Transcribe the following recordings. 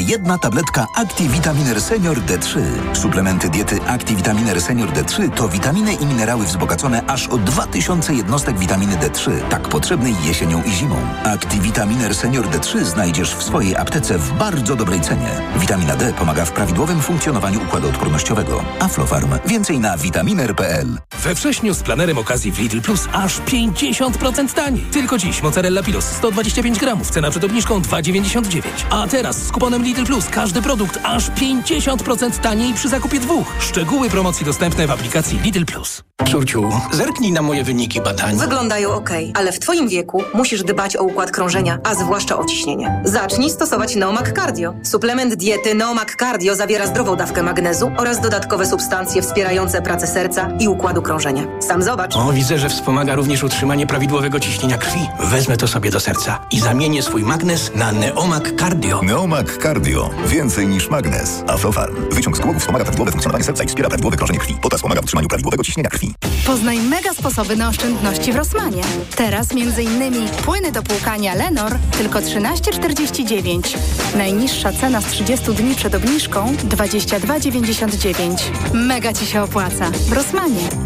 Jedna tabletka Activitaminer Senior D3. Suplementy diety Activitaminer Senior D3 to witaminy i minerały wzbogacone aż o 2000 jednostek witaminy D3, tak potrzebnej jesienią i zimą. Activitaminer Senior D3 znajdziesz w swojej aptece w bardzo dobrej cenie. Witamina D pomaga w prawidłowym funkcjonowaniu układu odpornościowego. Aflofarm. Więcej na vitaminer.pl. We wrześniu z planerem okazji w Lidl Plus aż 50% taniej. Tylko dziś mozzarella Pilos 125 gramów, cena przed obniżką 2,99. A teraz z kuponem Lidl Plus każdy produkt aż 50% taniej przy zakupie dwóch. Szczegóły promocji dostępne w aplikacji Lidl Plus. Córciu, zerknij na moje wyniki badań. Wyglądają ok, ale w Twoim wieku musisz dbać o układ krążenia, a zwłaszcza o ciśnienie. Zacznij stosować Neomak Cardio. Suplement diety Neomak Cardio zawiera zdrową dawkę magnezu oraz dodatkowe substancje wspierające pracę serca i układu krążenia. Sam zobacz. O, widzę, że wspomaga również utrzymanie prawidłowego ciśnienia krwi. Wezmę to sobie do serca i zamienię swój magnes na Neomak Cardio. Neomak Cardio. Więcej niż magnes. Aflofarm. Wyciąg z głowy wspomaga prawidłowe funkcjonowanie serca i wspiera prawidłowe krążenie krwi. Potas pomaga w utrzymaniu prawidłowego ciśnienia krwi. Poznaj mega sposoby na oszczędności w Rosmanie. Teraz m.in. płyny do płukania Lenor tylko 13,49. Najniższa cena z 30 dni przed obniżką 22,99. Mega Ci się opłaca. W Rosmanie.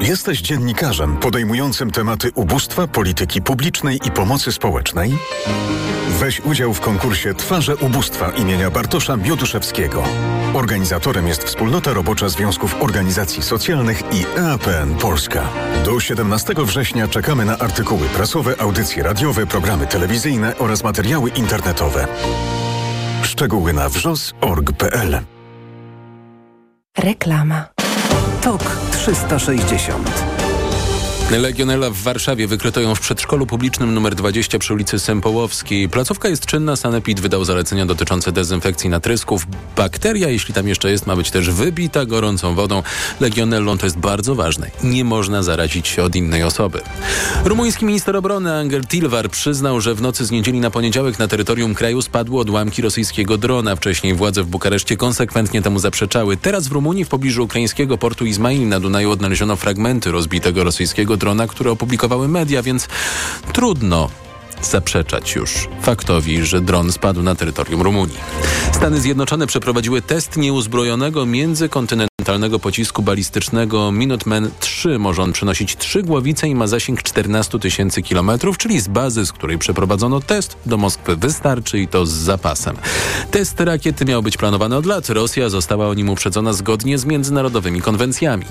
Jesteś dziennikarzem podejmującym tematy ubóstwa, polityki publicznej i pomocy społecznej? Weź udział w konkursie Twarze Ubóstwa imienia Bartosza Bioduszewskiego. Organizatorem jest Wspólnota Robocza Związków Organizacji Socjalnych i EAPN Polska. Do 17 września czekamy na artykuły prasowe, audycje radiowe, programy telewizyjne oraz materiały internetowe. Szczegóły na wrzos.org.pl Reklama. TOK 360 Legionella w Warszawie wykryto ją w przedszkolu publicznym nr 20 przy ulicy Sempołowskiej. Placówka jest czynna, Sanepid wydał zalecenia dotyczące dezynfekcji natrysków. Bakteria, jeśli tam jeszcze jest, ma być też wybita gorącą wodą. Legionellą to jest bardzo ważne. Nie można zarazić się od innej osoby. Rumuński minister obrony Angel Tilvar przyznał, że w nocy z niedzieli na poniedziałek na terytorium kraju spadły odłamki rosyjskiego drona. Wcześniej władze w Bukareszcie konsekwentnie temu zaprzeczały. Teraz w Rumunii w pobliżu ukraińskiego portu Izmail na Dunaju odnaleziono fragmenty rozbitego rosyjskiego drona, które opublikowały media, więc trudno zaprzeczać już faktowi, że dron spadł na terytorium Rumunii. Stany Zjednoczone przeprowadziły test nieuzbrojonego międzykontynentalnego pocisku balistycznego Minuteman 3. Może on przenosić trzy głowice i ma zasięg 14 tysięcy kilometrów, czyli z bazy, z której przeprowadzono test, do Moskwy wystarczy i to z zapasem. Test rakiety miał być planowany od lat. Rosja została o nim uprzedzona zgodnie z międzynarodowymi konwencjami.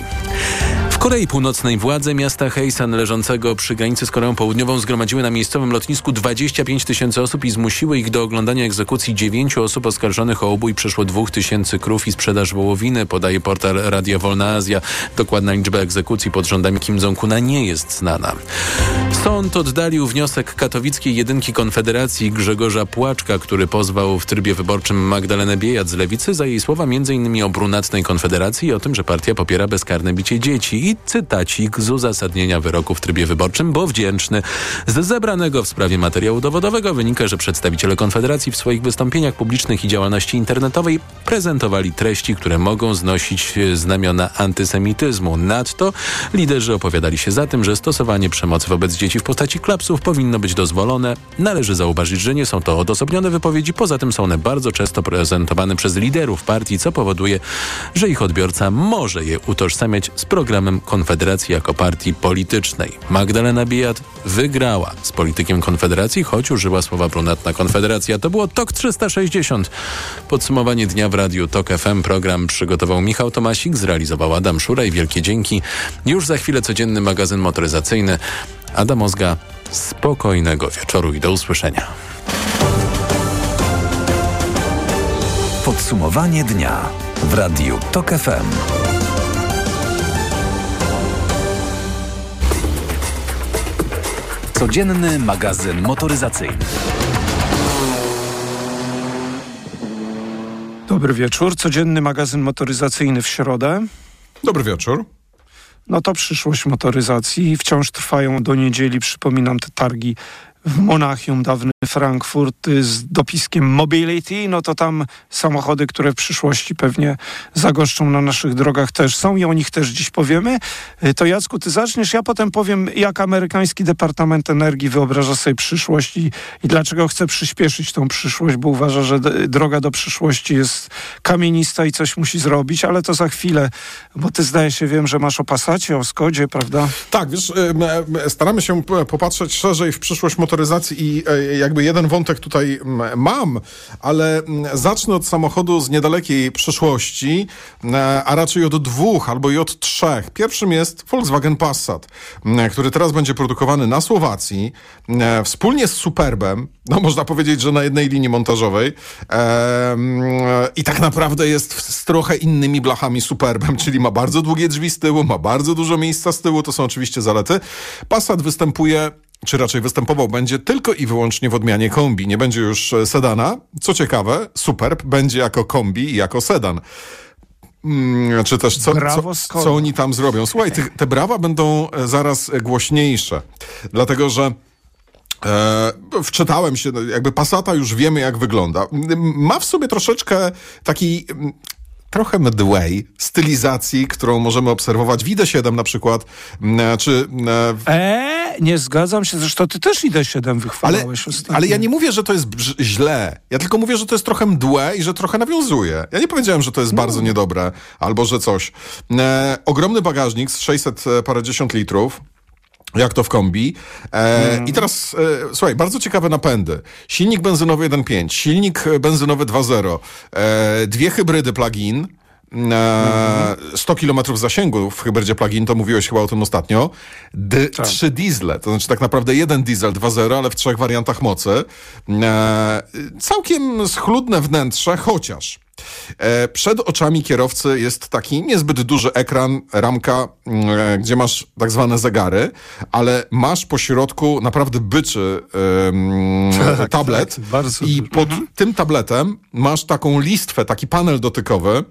W Korei Północnej władze miasta Heisan leżącego przy granicy z Koreą Południową zgromadziły na miejscowym lotnisku 25 tysięcy osób i zmusiły ich do oglądania egzekucji dziewięciu osób oskarżonych o obój przeszło dwóch tysięcy krów i sprzedaż wołowiny, podaje portal Radia Wolna Azja. Dokładna liczba egzekucji pod rządami Kim Jong-una nie jest znana. Sąd oddalił wniosek katowickiej jedynki Konfederacji Grzegorza Płaczka, który pozwał w trybie wyborczym Magdalenę Biejat z Lewicy za jej słowa m.in. o brunatnej Konfederacji i o tym, że partia popiera bezkarne bicie dzieci i cytacik z uzasadnienia wyroku w trybie wyborczym, bo wdzięczny. Z zebranego w sprawie materiału dowodowego wynika, że przedstawiciele Konfederacji w swoich wystąpieniach publicznych i działalności internetowej prezentowali treści, które mogą znosić znamiona antysemityzmu. Nadto liderzy opowiadali się za tym, że stosowanie przemocy wobec dzieci w postaci klapsów powinno być dozwolone. Należy zauważyć, że nie są to odosobnione wypowiedzi, poza tym są one bardzo często prezentowane przez liderów partii, co powoduje, że ich odbiorca może je utożsamiać z programem Konfederacji jako partii politycznej. Magdalena Bijat wygrała z politykiem Konfederacji, choć użyła słowa brunatna Konfederacja. To było TOK 360. Podsumowanie dnia w Radiu TOK FM. Program przygotował Michał Tomasik, zrealizował Adam Szura i wielkie dzięki. Już za chwilę codzienny magazyn motoryzacyjny. Adam Ozga, spokojnego wieczoru i do usłyszenia. Podsumowanie dnia w Radiu TOK FM. Codzienny magazyn motoryzacyjny. Dobry wieczór. Codzienny magazyn motoryzacyjny w środę. Dobry wieczór. No to przyszłość motoryzacji. Wciąż trwają do niedzieli, przypominam, te targi Monachium, dawny Frankfurt y, z dopiskiem Mobility, no to tam samochody, które w przyszłości pewnie zagoszczą na naszych drogach też są i o nich też dziś powiemy. Y, to Jacku, ty zaczniesz, ja potem powiem, jak amerykański Departament Energii wyobraża sobie przyszłość i, i dlaczego chce przyspieszyć tą przyszłość, bo uważa, że droga do przyszłości jest kamienista i coś musi zrobić, ale to za chwilę, bo ty zdaje się, wiem, że masz o Passacie, o Skodzie, prawda? Tak, wiesz, staramy się popatrzeć szerzej w przyszłość motoryzacji i e, jakby jeden wątek tutaj mam, ale zacznę od samochodu z niedalekiej przyszłości, e, a raczej od dwóch albo i od trzech. Pierwszym jest Volkswagen Passat, który teraz będzie produkowany na Słowacji e, wspólnie z Superbem, no można powiedzieć, że na jednej linii montażowej i tak naprawdę jest z trochę innymi blachami Superbem, czyli ma bardzo długie drzwi z tyłu, ma bardzo dużo miejsca z tyłu, to są oczywiście zalety. Passat występuje czy raczej występował będzie tylko i wyłącznie w odmianie kombi. Nie będzie już e, sedana. Co ciekawe, Superb będzie jako kombi i jako sedan. Hmm, czy też co, co, co, oni tam zrobią? Słuchaj, te, te brawa będą e, zaraz głośniejsze, dlatego że E, wczytałem się, no, jakby Passata już wiemy jak wygląda. Ma w sobie troszeczkę taki trochę midway stylizacji, którą możemy obserwować w ID7 na przykład, e, czy... E, eee, nie zgadzam się, zresztą ty też ID7 wychwalałeś ale, ale ja nie mówię, że to jest źle. Ja tylko mówię, że to jest trochę mdłe i że trochę nawiązuje. Ja nie powiedziałem, że to jest no. bardzo niedobre, albo że coś. E, ogromny bagażnik z 600 parędziesiąt litrów, jak to w kombi. E, mm. I teraz, e, słuchaj, bardzo ciekawe napędy. Silnik benzynowy 1.5, silnik benzynowy 2.0, e, dwie hybrydy plug-in, e, 100 km zasięgu w hybrydzie plug-in, to mówiłeś chyba o tym ostatnio. D tak. Trzy diesle, to znaczy tak naprawdę jeden diesel 2.0, ale w trzech wariantach mocy. E, całkiem schludne wnętrze, chociaż E, przed oczami kierowcy jest taki niezbyt duży ekran, ramka, mm, e, gdzie masz tak zwane zegary, ale masz po środku naprawdę byczy tak, tablet tak, i pod mhm. tym tabletem masz taką listwę, taki panel dotykowy,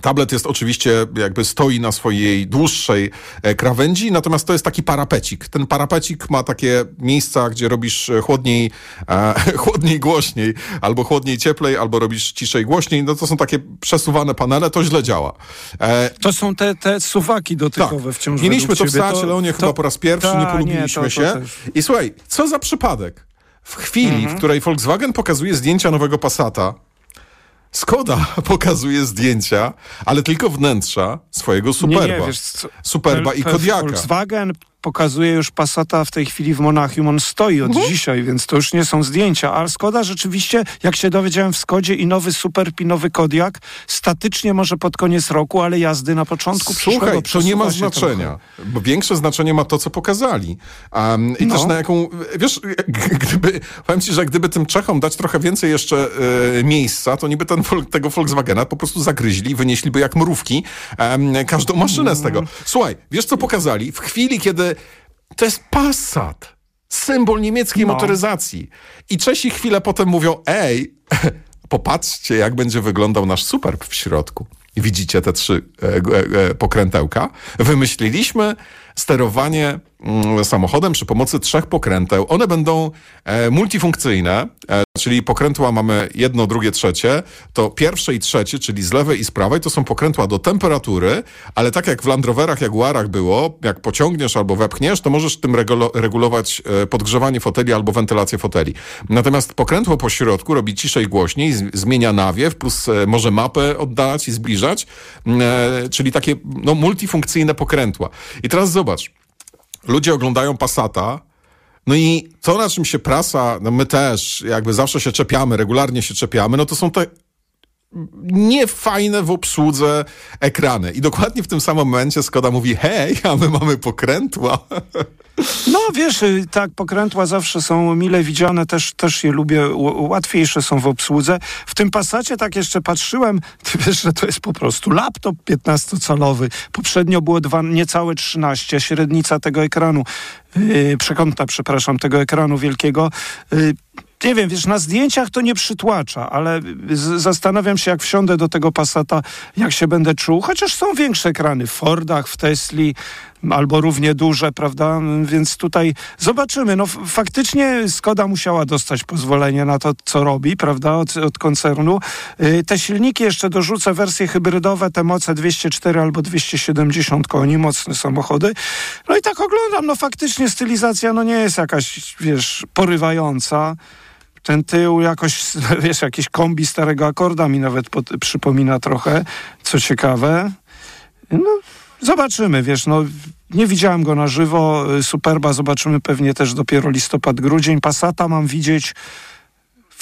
Tablet jest oczywiście, jakby stoi na swojej dłuższej e, krawędzi, natomiast to jest taki parapecik. Ten parapecik ma takie miejsca, gdzie robisz e, chłodniej, e, chłodniej głośniej, albo chłodniej cieplej, albo robisz ciszej głośniej. No to są takie przesuwane panele, to źle działa. E, to są te, te suwaki dotykowe tak. wciąż. Mieliśmy to w Seacie Leonie chyba po raz pierwszy, ta, nie polubiliśmy nie, to, to się. I słuchaj, co za przypadek. W chwili, mhm. w której Volkswagen pokazuje zdjęcia nowego Passata, Skoda pokazuje zdjęcia, ale tylko wnętrza swojego Superba. Nie, nie, wiesz, Superba i Kodiaka. Volkswagen pokazuje już Passata w tej chwili w Monachium. On stoi od uh dzisiaj, więc to już nie są zdjęcia. Ale Skoda rzeczywiście, jak się dowiedziałem w Skodzie i nowy Superb i nowy Kodiak, statycznie może pod koniec roku, ale jazdy na początku Słuchaj, to nie ma znaczenia, bo większe znaczenie ma to, co pokazali. Um, I no. też na jaką, wiesz, gdyby, powiem ci, że gdyby tym Czechom dać trochę więcej jeszcze e, miejsca, to niby ten, tego Volkswagena po prostu zagryźli, wynieśliby jak mrówki um, każdą maszynę z tego. Mm. Słuchaj, wiesz co pokazali? W chwili, kiedy to jest Passat. Symbol niemieckiej no. motoryzacji. I Czesi chwilę potem mówią, ej, popatrzcie, jak będzie wyglądał nasz Superb w środku. Widzicie te trzy e, e, e, pokrętełka. Wymyśliliśmy sterowanie samochodem przy pomocy trzech pokręteł. One będą e, multifunkcyjne, e, czyli pokrętła mamy jedno, drugie, trzecie. To pierwsze i trzecie, czyli z lewej i z prawej, to są pokrętła do temperatury, ale tak jak w Land Roverach, Jaguarach było, jak pociągniesz albo wepchniesz, to możesz tym regulować e, podgrzewanie foteli albo wentylację foteli. Natomiast pokrętło po środku robi ciszej głośniej, zmienia nawiew, plus może mapę oddalać i zbliżać, e, czyli takie no, multifunkcyjne pokrętła. I teraz zobacz, ludzie oglądają Passata, no i to, na czym się prasa, no my też jakby zawsze się czepiamy, regularnie się czepiamy, no to są te niefajne w obsłudze ekrany. I dokładnie w tym samym momencie Skoda mówi, hej, a my mamy pokrętła. No wiesz, y, tak, pokrętła zawsze są mile widziane, też, też je lubię, łatwiejsze są w obsłudze. W tym Passacie tak jeszcze patrzyłem, ty wiesz, że to jest po prostu laptop 15-calowy. Poprzednio było dwa, niecałe 13, średnica tego ekranu, yy, przepraszam, tego ekranu wielkiego, yy, nie wiem, wiesz, na zdjęciach to nie przytłacza, ale zastanawiam się, jak wsiądę do tego Passata, jak się będę czuł, chociaż są większe ekrany w Fordach, w Tesli, albo równie duże, prawda? Więc tutaj zobaczymy. No faktycznie Skoda musiała dostać pozwolenie na to, co robi, prawda, od, od koncernu. Y, te silniki jeszcze dorzucę wersje hybrydowe, te moce 204 albo 270 koni, mocne samochody. No i tak oglądam, no faktycznie stylizacja no nie jest jakaś, wiesz, porywająca ten tył jakoś, wiesz, jakieś kombi starego akorda mi nawet pod, przypomina trochę, co ciekawe. No, zobaczymy, wiesz, no, nie widziałem go na żywo, Superba zobaczymy pewnie też dopiero listopad, grudzień. Passata mam widzieć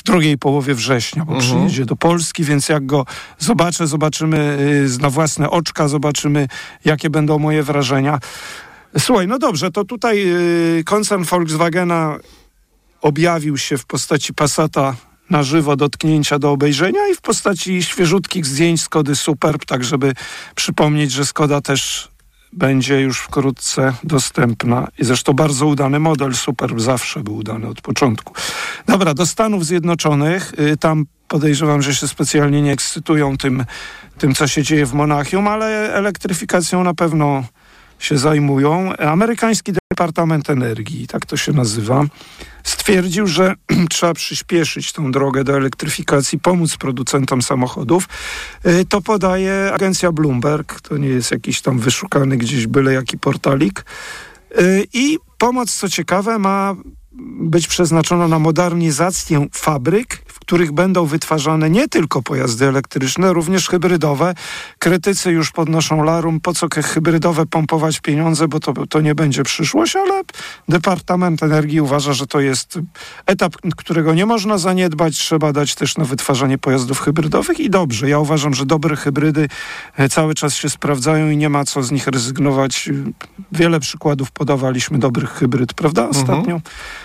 w drugiej połowie września, bo mhm. przyjedzie do Polski, więc jak go zobaczę, zobaczymy y, na własne oczka, zobaczymy, jakie będą moje wrażenia. Słuchaj, no dobrze, to tutaj y, koncern Volkswagena objawił się w postaci Passata na żywo dotknięcia do obejrzenia i w postaci świeżutkich zdjęć Skody Superb, tak żeby przypomnieć, że Skoda też będzie już wkrótce dostępna. I zresztą bardzo udany model Superb zawsze był udany od początku. Dobra, do Stanów Zjednoczonych. Y, tam podejrzewam, że się specjalnie nie ekscytują tym, tym co się dzieje w Monachium, ale elektryfikacją na pewno się zajmują. Amerykański Departament Energii, tak to się nazywa, stwierdził, że trzeba przyspieszyć tą drogę do elektryfikacji, pomóc producentom samochodów. Y, to podaje agencja Bloomberg, to nie jest jakiś tam wyszukany gdzieś byle jaki portalik. Y, I pomoc, co ciekawe, ma być przeznaczona na modernizację fabryk których będą wytwarzane nie tylko pojazdy elektryczne, również hybrydowe. Krytycy już podnoszą larum, po co hybrydowe pompować pieniądze, bo to, to nie będzie przyszłość, ale Departament Energii uważa, że to jest etap, którego nie można zaniedbać. Trzeba dać też na wytwarzanie pojazdów hybrydowych i dobrze. Ja uważam, że dobre hybrydy e, cały czas się sprawdzają i nie ma co z nich rezygnować. Wiele przykładów podawaliśmy dobrych hybryd, prawda? Mhm. Ostatnio, mhm.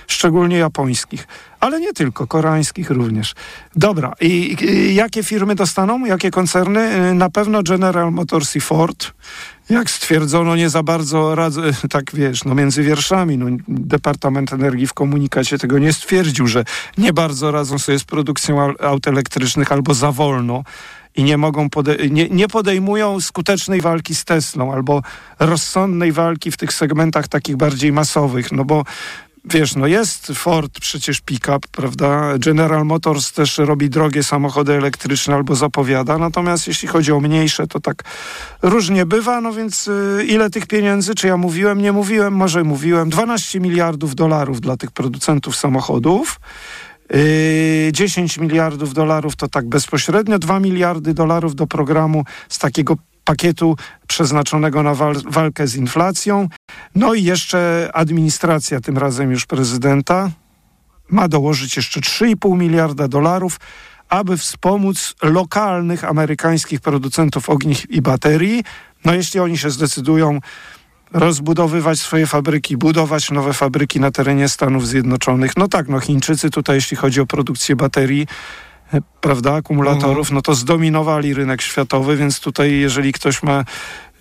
Szczególnie japońskich ale nie tylko, koreańskich również. Dobra, i, i jakie firmy dostaną, jakie koncerny? Na pewno General Motors i Ford. Jak stwierdzono, nie za bardzo radzę, tak wiesz, no między wierszami, no, Departament Energii w komunikacie tego nie stwierdził, że nie bardzo radzą sobie z produkcją aut elektrycznych albo za wolno i nie mogą pode- nie, nie podejmują skutecznej walki z Teslą albo rozsądnej walki w tych segmentach takich bardziej masowych, no bo wiesz, no jest Ford przecież pick-up, prawda? General Motors też robi drogie samochody elektryczne albo zapowiada, natomiast jeśli chodzi o mniejsze, to tak różnie bywa, no więc y, ile tych pieniędzy, czy ja mówiłem, nie mówiłem, może mówiłem, 12 miliardów dolarów dla tych producentów samochodów. 10 y, miliardów dolarów to tak bezpośrednio, 2 miliardy dolarów do programu z takiego pakietu przeznaczonego na wal walkę z inflacją. No i jeszcze administracja, tym razem już prezydenta, ma dołożyć jeszcze 3,5 miliarda dolarów, aby wspomóc lokalnych amerykańskich producentów ogniw i baterii. No jeśli oni się zdecydują rozbudowywać swoje fabryki, budować nowe fabryki na terenie Stanów Zjednoczonych. No tak, no Chińczycy tutaj, jeśli chodzi o produkcję baterii, prawda, akumulatorów, no to zdominowali rynek światowy, więc tutaj jeżeli ktoś ma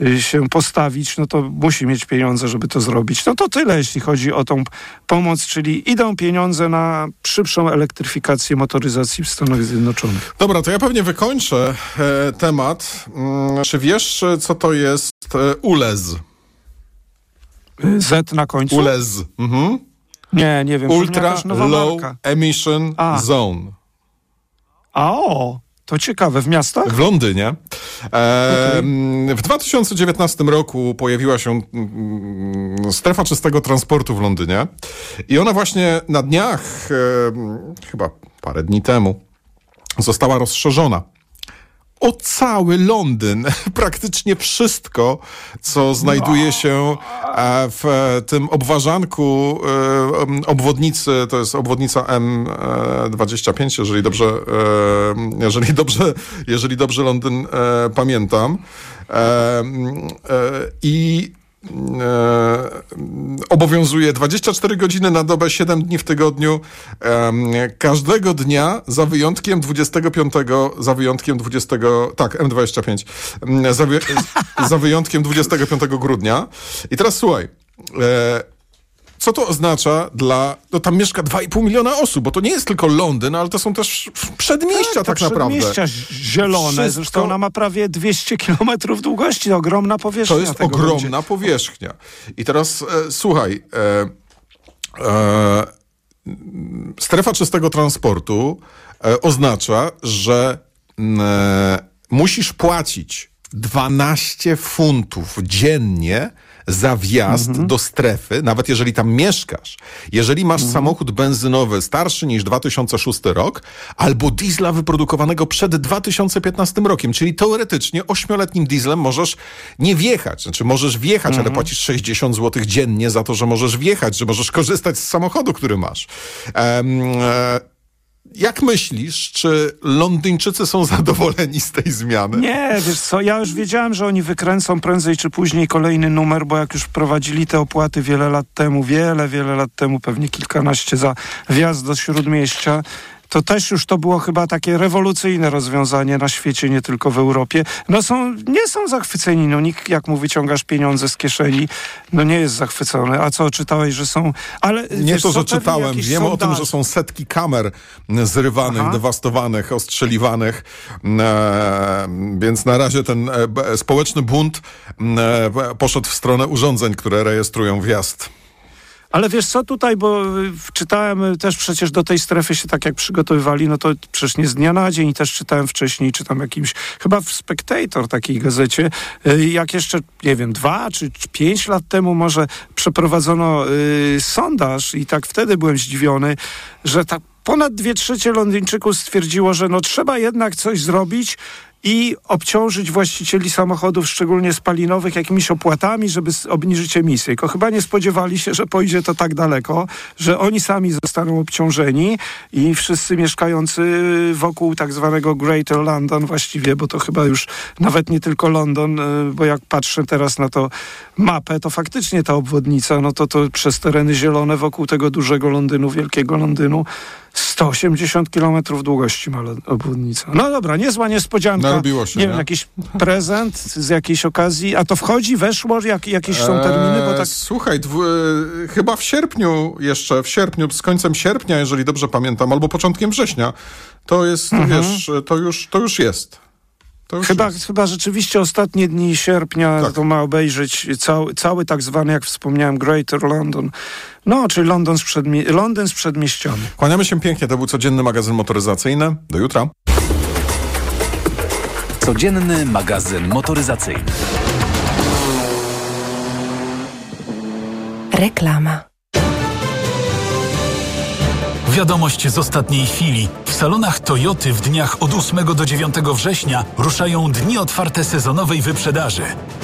y, się postawić, no to musi mieć pieniądze, żeby to zrobić. No to tyle, jeśli chodzi o tą pomoc, czyli idą pieniądze na szybszą elektryfikację motoryzacji w Stanach Zjednoczonych. Dobra, to ja pewnie wykończę e, temat. Mm, czy wiesz, co to jest e, ULEZ? Z na końcu? ULEZ. Mhm. Nie, nie wiem. Ultra Low marka. Emission A. Zone. A o, to ciekawe, w miastach? W Londynie. E, okay. W 2019 roku pojawiła się mm, strefa czystego transportu w Londynie i ona właśnie na dniach, e, chyba parę dni temu, została rozszerzona o cały Londyn. Praktycznie wszystko, co znajduje się e, w tym obwarzanku e, obwodnicy, to jest obwodnica M25, jeżeli dobrze, e, jeżeli dobrze, jeżeli dobrze Londyn pamiętam. I E, obowiązuje 24 godziny na dobę, 7 dni w tygodniu, e, każdego dnia za wyjątkiem 25, za wyjątkiem 20, tak, M25, za, za wyjątkiem 25 grudnia. I teraz słuchaj, e, co to oznacza dla... No tam mieszka 2,5 miliona osób, bo to nie jest tylko Londyn, ale to są też przedmieścia tak, tak naprawdę. Przedmieścia zielone, Wszystko... zresztą ona ma prawie 200 kilometrów długości, ogromna powierzchnia. To jest ogromna będzie. powierzchnia. I teraz e, słuchaj... E, e, strefa czystego transportu e, oznacza, że e, musisz płacić 12 funtów dziennie za wjazd mhm. do strefy, nawet jeżeli tam mieszkasz. Jeżeli masz mhm. samochód benzynowy starszy niż 2006 rok, albo diesla wyprodukowanego przed 2015 rokiem, czyli teoretycznie ośmioletnim dieslem możesz nie wjechać. Znaczy możesz wjechać, mhm. ale płacisz 60 zł dziennie za to, że możesz wjechać, że możesz korzystać z samochodu, który masz. Um, jak myślisz, czy Londyńczycy są zadowoleni z tej zmiany? Nie, wiesz co, ja już wiedziałem, że oni wykręcą prędzej czy później kolejny numer, bo jak już wprowadzili te opłaty wiele lat temu, wiele, wiele lat temu, pewnie kilkanaście za wjazd do Śródmieścia, to też już to było chyba takie rewolucyjne rozwiązanie na świecie, nie tylko w Europie. No są, nie są zachwyceni, no nikt jak mu wyciągasz pieniądze z kieszeni, no nie jest zachwycony. A co, czytałeś, że są... Ale Nie wiesz, to, że czytałem, wiem o tym, że są setki kamer zrywanych, Aha. dewastowanych, ostrzeliwanych, e, więc na razie ten e, społeczny bunt e, poszedł w stronę urządzeń, które rejestrują wjazd. Ale wiesz co tutaj, bo y, czytałem y, też przecież do tej strefy się tak jak przygotowywali, no to przecież nie z dnia na dzień też czytałem wcześniej, czytam jakimś, chyba w Spectator takiej gazecie, y, jak jeszcze, nie wiem, dwa czy pięć lat temu może przeprowadzono sondaż i tak wtedy byłem zdziwiony, że tak ponad dwie trzecie Londyńczyków stwierdziło, że no trzeba jednak coś zrobić, i obciążyć właścicieli samochodów, szczególnie spalinowych, jakimiś opłatami, żeby obniżyć emisję. Tylko chyba nie spodziewali się, że pójdzie to tak daleko, że oni sami zostaną obciążeni i wszyscy mieszkający wokół tak zwanego Greater London właściwie, bo to chyba już nawet nie tylko London, y, bo jak patrzę teraz na to mapę, to faktycznie ta obwodnica, no to to przez tereny zielone wokół tego dużego Londynu, wielkiego Londynu, 180 kilometrów długości ma obwodnica. No dobra, niezła niespodzianka. Narobiło się, nie, nie? wiem, jakiś prezent z jakiejś okazji. A to wchodzi, weszło? Jak, jakieś są terminy? Bo tak... Słuchaj, dwu, e, chyba w sierpniu jeszcze, w sierpniu, z końcem sierpnia, jeżeli dobrze pamiętam, albo początkiem września, to jest, mhm. wiesz, to już, to już jest. Chyba, chyba rzeczywiście ostatnie dni sierpnia tak. to ma obejrzeć cały, cały tak zwany, jak wspomniałem, Greater London. No, czyli London z, przedmie Londyn z przedmieściami. Kłaniamy się pięknie. To był codzienny magazyn motoryzacyjny. Do jutra. Codzienny magazyn motoryzacyjny. Reklama. Wiadomość z ostatniej chwili. W salonach Toyoty w dniach od 8 do 9 września ruszają dni otwarte sezonowej wyprzedaży.